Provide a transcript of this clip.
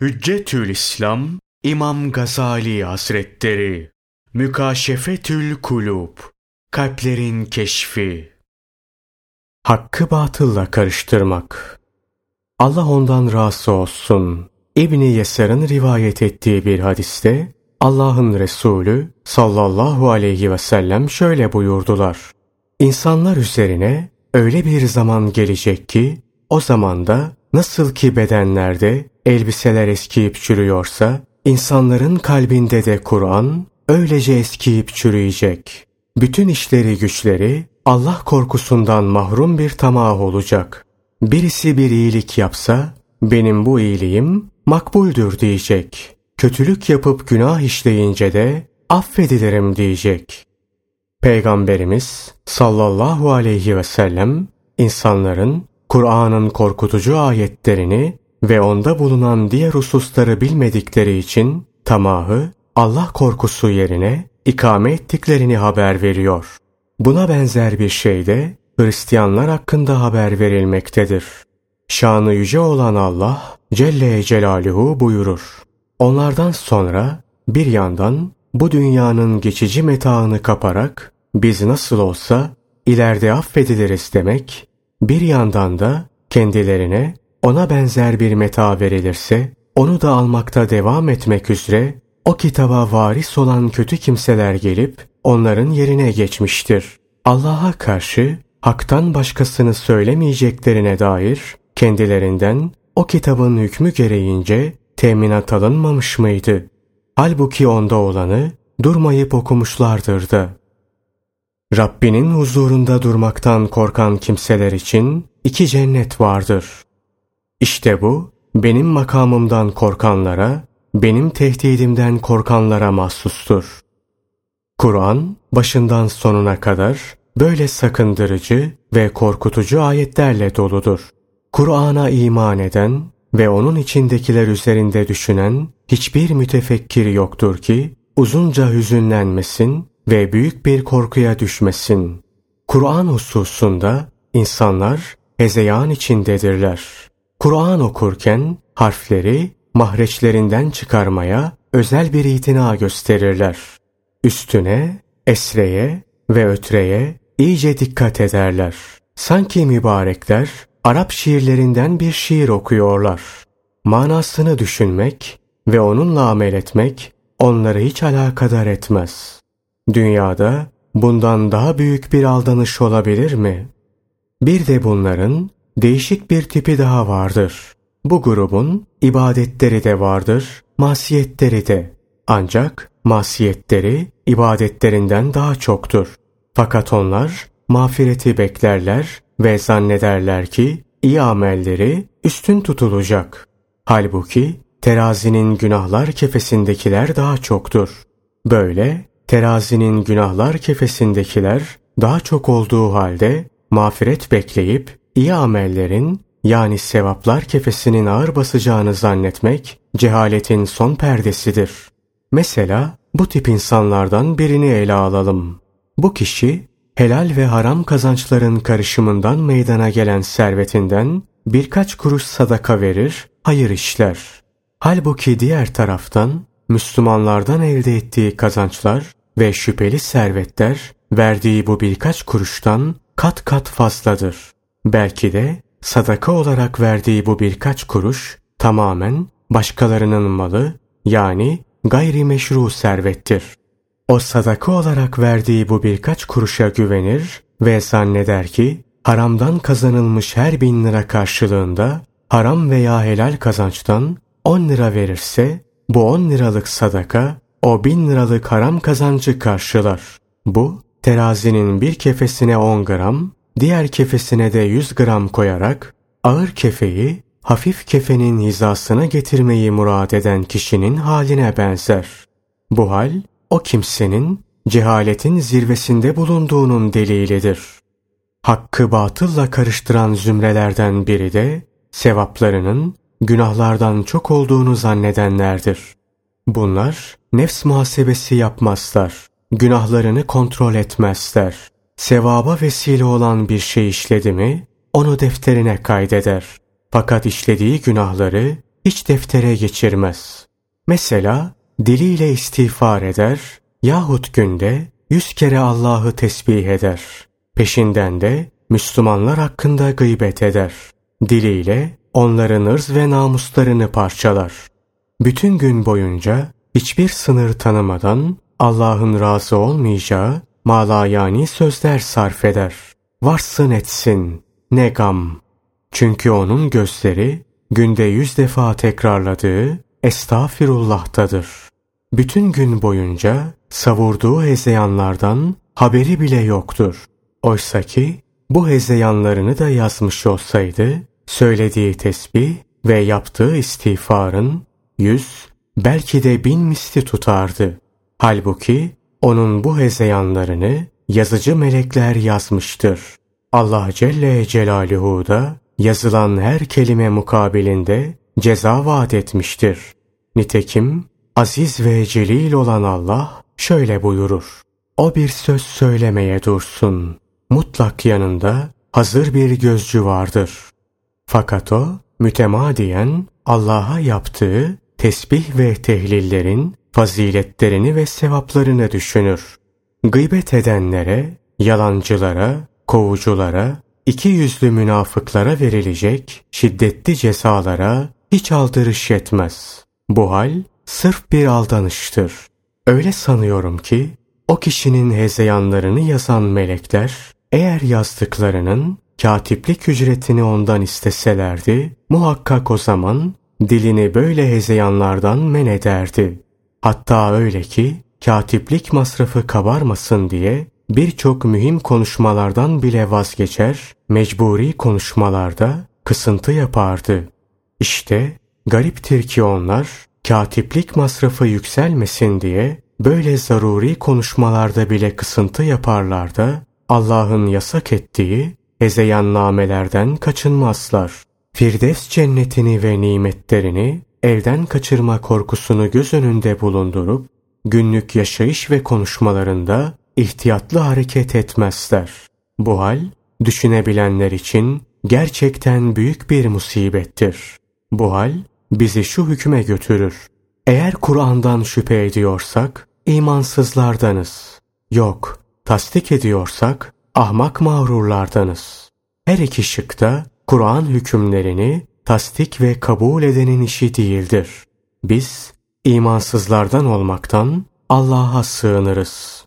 Hüccetül İslam İmam Gazali Hazretleri Mükaşefetül Kulub Kalplerin Keşfi Hakkı batılla karıştırmak Allah ondan razı olsun. İbni Yeser'in rivayet ettiği bir hadiste Allah'ın Resulü sallallahu aleyhi ve sellem şöyle buyurdular. İnsanlar üzerine öyle bir zaman gelecek ki o zamanda nasıl ki bedenlerde elbiseler eskiyip çürüyorsa, insanların kalbinde de Kur'an öylece eskiyip çürüyecek. Bütün işleri güçleri Allah korkusundan mahrum bir tamah olacak. Birisi bir iyilik yapsa, benim bu iyiliğim makbuldür diyecek. Kötülük yapıp günah işleyince de affedilirim diyecek. Peygamberimiz sallallahu aleyhi ve sellem insanların Kur'an'ın korkutucu ayetlerini ve onda bulunan diğer hususları bilmedikleri için tamahı Allah korkusu yerine ikame ettiklerini haber veriyor. Buna benzer bir şey de Hristiyanlar hakkında haber verilmektedir. Şanı yüce olan Allah Celle Celaluhu buyurur. Onlardan sonra bir yandan bu dünyanın geçici metaını kaparak biz nasıl olsa ileride affediliriz demek, bir yandan da kendilerine ona benzer bir meta verilirse, onu da almakta devam etmek üzere o kitaba varis olan kötü kimseler gelip onların yerine geçmiştir. Allah'a karşı haktan başkasını söylemeyeceklerine dair kendilerinden o kitabın hükmü gereğince teminat alınmamış mıydı? Halbuki onda olanı durmayıp okumuşlardır da. Rabbinin huzurunda durmaktan korkan kimseler için iki cennet vardır. İşte bu benim makamımdan korkanlara, benim tehdidimden korkanlara mahsustur. Kur'an başından sonuna kadar böyle sakındırıcı ve korkutucu ayetlerle doludur. Kur'an'a iman eden ve onun içindekiler üzerinde düşünen hiçbir mütefekkir yoktur ki uzunca hüzünlenmesin ve büyük bir korkuya düşmesin. Kur'an hususunda insanlar hezeyan içindedirler. Kur'an okurken harfleri mahreçlerinden çıkarmaya özel bir itina gösterirler. Üstüne, esreye ve ötreye iyice dikkat ederler. Sanki mübarekler Arap şiirlerinden bir şiir okuyorlar. Manasını düşünmek ve onunla amel etmek onları hiç alakadar etmez. Dünyada bundan daha büyük bir aldanış olabilir mi? Bir de bunların değişik bir tipi daha vardır. Bu grubun ibadetleri de vardır, masiyetleri de. Ancak masiyetleri ibadetlerinden daha çoktur. Fakat onlar mağfireti beklerler ve zannederler ki iyi amelleri üstün tutulacak. Halbuki terazinin günahlar kefesindekiler daha çoktur. Böyle terazinin günahlar kefesindekiler daha çok olduğu halde mağfiret bekleyip İyi amellerin yani sevaplar kefesinin ağır basacağını zannetmek cehaletin son perdesidir. Mesela bu tip insanlardan birini ele alalım. Bu kişi helal ve haram kazançların karışımından meydana gelen servetinden birkaç kuruş sadaka verir, hayır işler. Halbuki diğer taraftan Müslümanlardan elde ettiği kazançlar ve şüpheli servetler verdiği bu birkaç kuruştan kat kat fazladır. Belki de sadaka olarak verdiği bu birkaç kuruş tamamen başkalarının malı yani gayri meşru servettir. O sadaka olarak verdiği bu birkaç kuruşa güvenir ve zanneder ki haramdan kazanılmış her bin lira karşılığında haram veya helal kazançtan 10 lira verirse bu 10 liralık sadaka o bin liralık haram kazancı karşılar. Bu terazinin bir kefesine 10 gram, diğer kefesine de 100 gram koyarak ağır kefeyi hafif kefenin hizasına getirmeyi murad eden kişinin haline benzer. Bu hal o kimsenin cehaletin zirvesinde bulunduğunun delilidir. Hakkı batılla karıştıran zümrelerden biri de sevaplarının günahlardan çok olduğunu zannedenlerdir. Bunlar nefs muhasebesi yapmazlar, günahlarını kontrol etmezler sevaba vesile olan bir şey işledi mi, onu defterine kaydeder. Fakat işlediği günahları hiç deftere geçirmez. Mesela diliyle istiğfar eder yahut günde yüz kere Allah'ı tesbih eder. Peşinden de Müslümanlar hakkında gıybet eder. Diliyle onların ırz ve namuslarını parçalar. Bütün gün boyunca hiçbir sınır tanımadan Allah'ın razı olmayacağı malayani sözler sarf eder. Varsın etsin, ne gam. Çünkü onun gözleri günde yüz defa tekrarladığı estağfirullah'tadır. Bütün gün boyunca savurduğu hezeyanlardan haberi bile yoktur. Oysa ki bu hezeyanlarını da yazmış olsaydı, söylediği tesbih ve yaptığı istiğfarın yüz, belki de bin misli tutardı. Halbuki onun bu hezeyanlarını yazıcı melekler yazmıştır. Allah Celle Celaluhu da yazılan her kelime mukabilinde ceza vaat etmiştir. Nitekim aziz ve celil olan Allah şöyle buyurur. O bir söz söylemeye dursun. Mutlak yanında hazır bir gözcü vardır. Fakat o mütemadiyen Allah'a yaptığı tesbih ve tehlillerin faziletlerini ve sevaplarını düşünür. Gıybet edenlere, yalancılara, kovuculara, iki yüzlü münafıklara verilecek şiddetli cezalara hiç aldırış yetmez. Bu hal sırf bir aldanıştır. Öyle sanıyorum ki o kişinin hezeyanlarını yazan melekler eğer yazdıklarının katiplik ücretini ondan isteselerdi muhakkak o zaman dilini böyle hezeyanlardan men ederdi. Hatta öyle ki katiplik masrafı kabarmasın diye birçok mühim konuşmalardan bile vazgeçer, mecburi konuşmalarda kısıntı yapardı. İşte gariptir ki onlar katiplik masrafı yükselmesin diye böyle zaruri konuşmalarda bile kısıntı yaparlar da Allah'ın yasak ettiği hezeyannamelerden kaçınmazlar. Firdevs cennetini ve nimetlerini elden kaçırma korkusunu göz önünde bulundurup günlük yaşayış ve konuşmalarında ihtiyatlı hareket etmezler. Bu hal düşünebilenler için gerçekten büyük bir musibettir. Bu hal bizi şu hüküme götürür. Eğer Kur'an'dan şüphe ediyorsak imansızlardanız. Yok, tasdik ediyorsak ahmak mağrurlardanız. Her iki şıkta Kur'an hükümlerini tasdik ve kabul edenin işi değildir. Biz imansızlardan olmaktan Allah'a sığınırız.